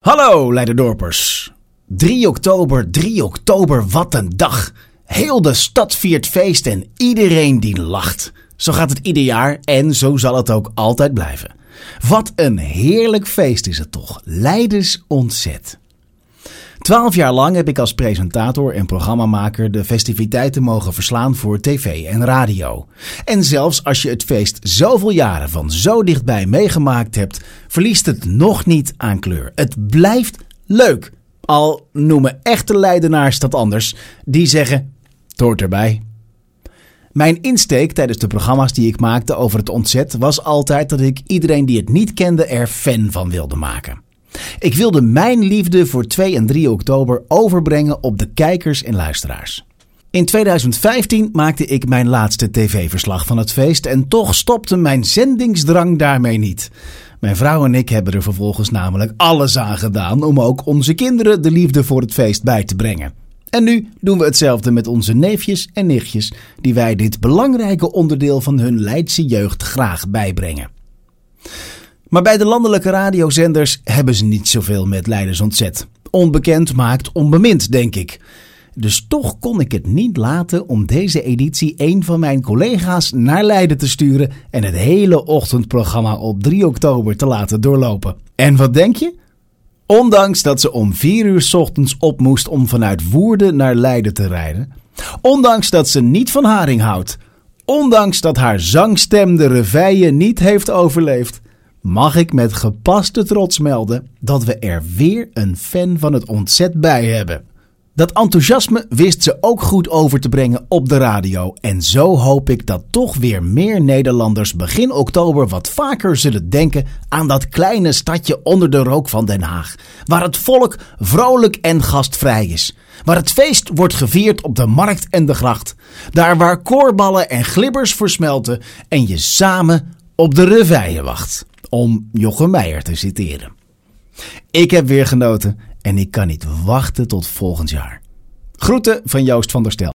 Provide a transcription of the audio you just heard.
Hallo Leiderdorpers. 3 oktober, 3 oktober, wat een dag. Heel de stad viert feest en iedereen die lacht. Zo gaat het ieder jaar en zo zal het ook altijd blijven. Wat een heerlijk feest is het toch. Leiders ontzet. Twaalf jaar lang heb ik als presentator en programmamaker de festiviteiten mogen verslaan voor tv en radio. En zelfs als je het feest zoveel jaren van zo dichtbij meegemaakt hebt, verliest het nog niet aan kleur. Het blijft leuk. Al noemen echte Leidenaars dat anders. Die zeggen, het erbij. Mijn insteek tijdens de programma's die ik maakte over het ontzet was altijd dat ik iedereen die het niet kende er fan van wilde maken. Ik wilde mijn liefde voor 2 en 3 oktober overbrengen op de kijkers en luisteraars. In 2015 maakte ik mijn laatste tv-verslag van het feest en toch stopte mijn zendingsdrang daarmee niet. Mijn vrouw en ik hebben er vervolgens namelijk alles aan gedaan om ook onze kinderen de liefde voor het feest bij te brengen. En nu doen we hetzelfde met onze neefjes en nichtjes, die wij dit belangrijke onderdeel van hun Leidse jeugd graag bijbrengen. Maar bij de landelijke radiozenders hebben ze niet zoveel met leiders ontzet. Onbekend maakt onbemind, denk ik. Dus toch kon ik het niet laten om deze editie een van mijn collega's naar Leiden te sturen en het hele ochtendprogramma op 3 oktober te laten doorlopen. En wat denk je? Ondanks dat ze om 4 uur ochtends op moest om vanuit Woerden naar Leiden te rijden. Ondanks dat ze niet van haring houdt. Ondanks dat haar zangstem de reveille niet heeft overleefd mag ik met gepaste trots melden dat we er weer een fan van het ontzet bij hebben. Dat enthousiasme wist ze ook goed over te brengen op de radio. En zo hoop ik dat toch weer meer Nederlanders begin oktober wat vaker zullen denken aan dat kleine stadje onder de rook van Den Haag. Waar het volk vrolijk en gastvrij is. Waar het feest wordt gevierd op de markt en de gracht. Daar waar koorballen en glibbers versmelten en je samen op de reveille wacht om Jochem Meijer te citeren. Ik heb weer genoten en ik kan niet wachten tot volgend jaar. Groeten van Joost van der Stel.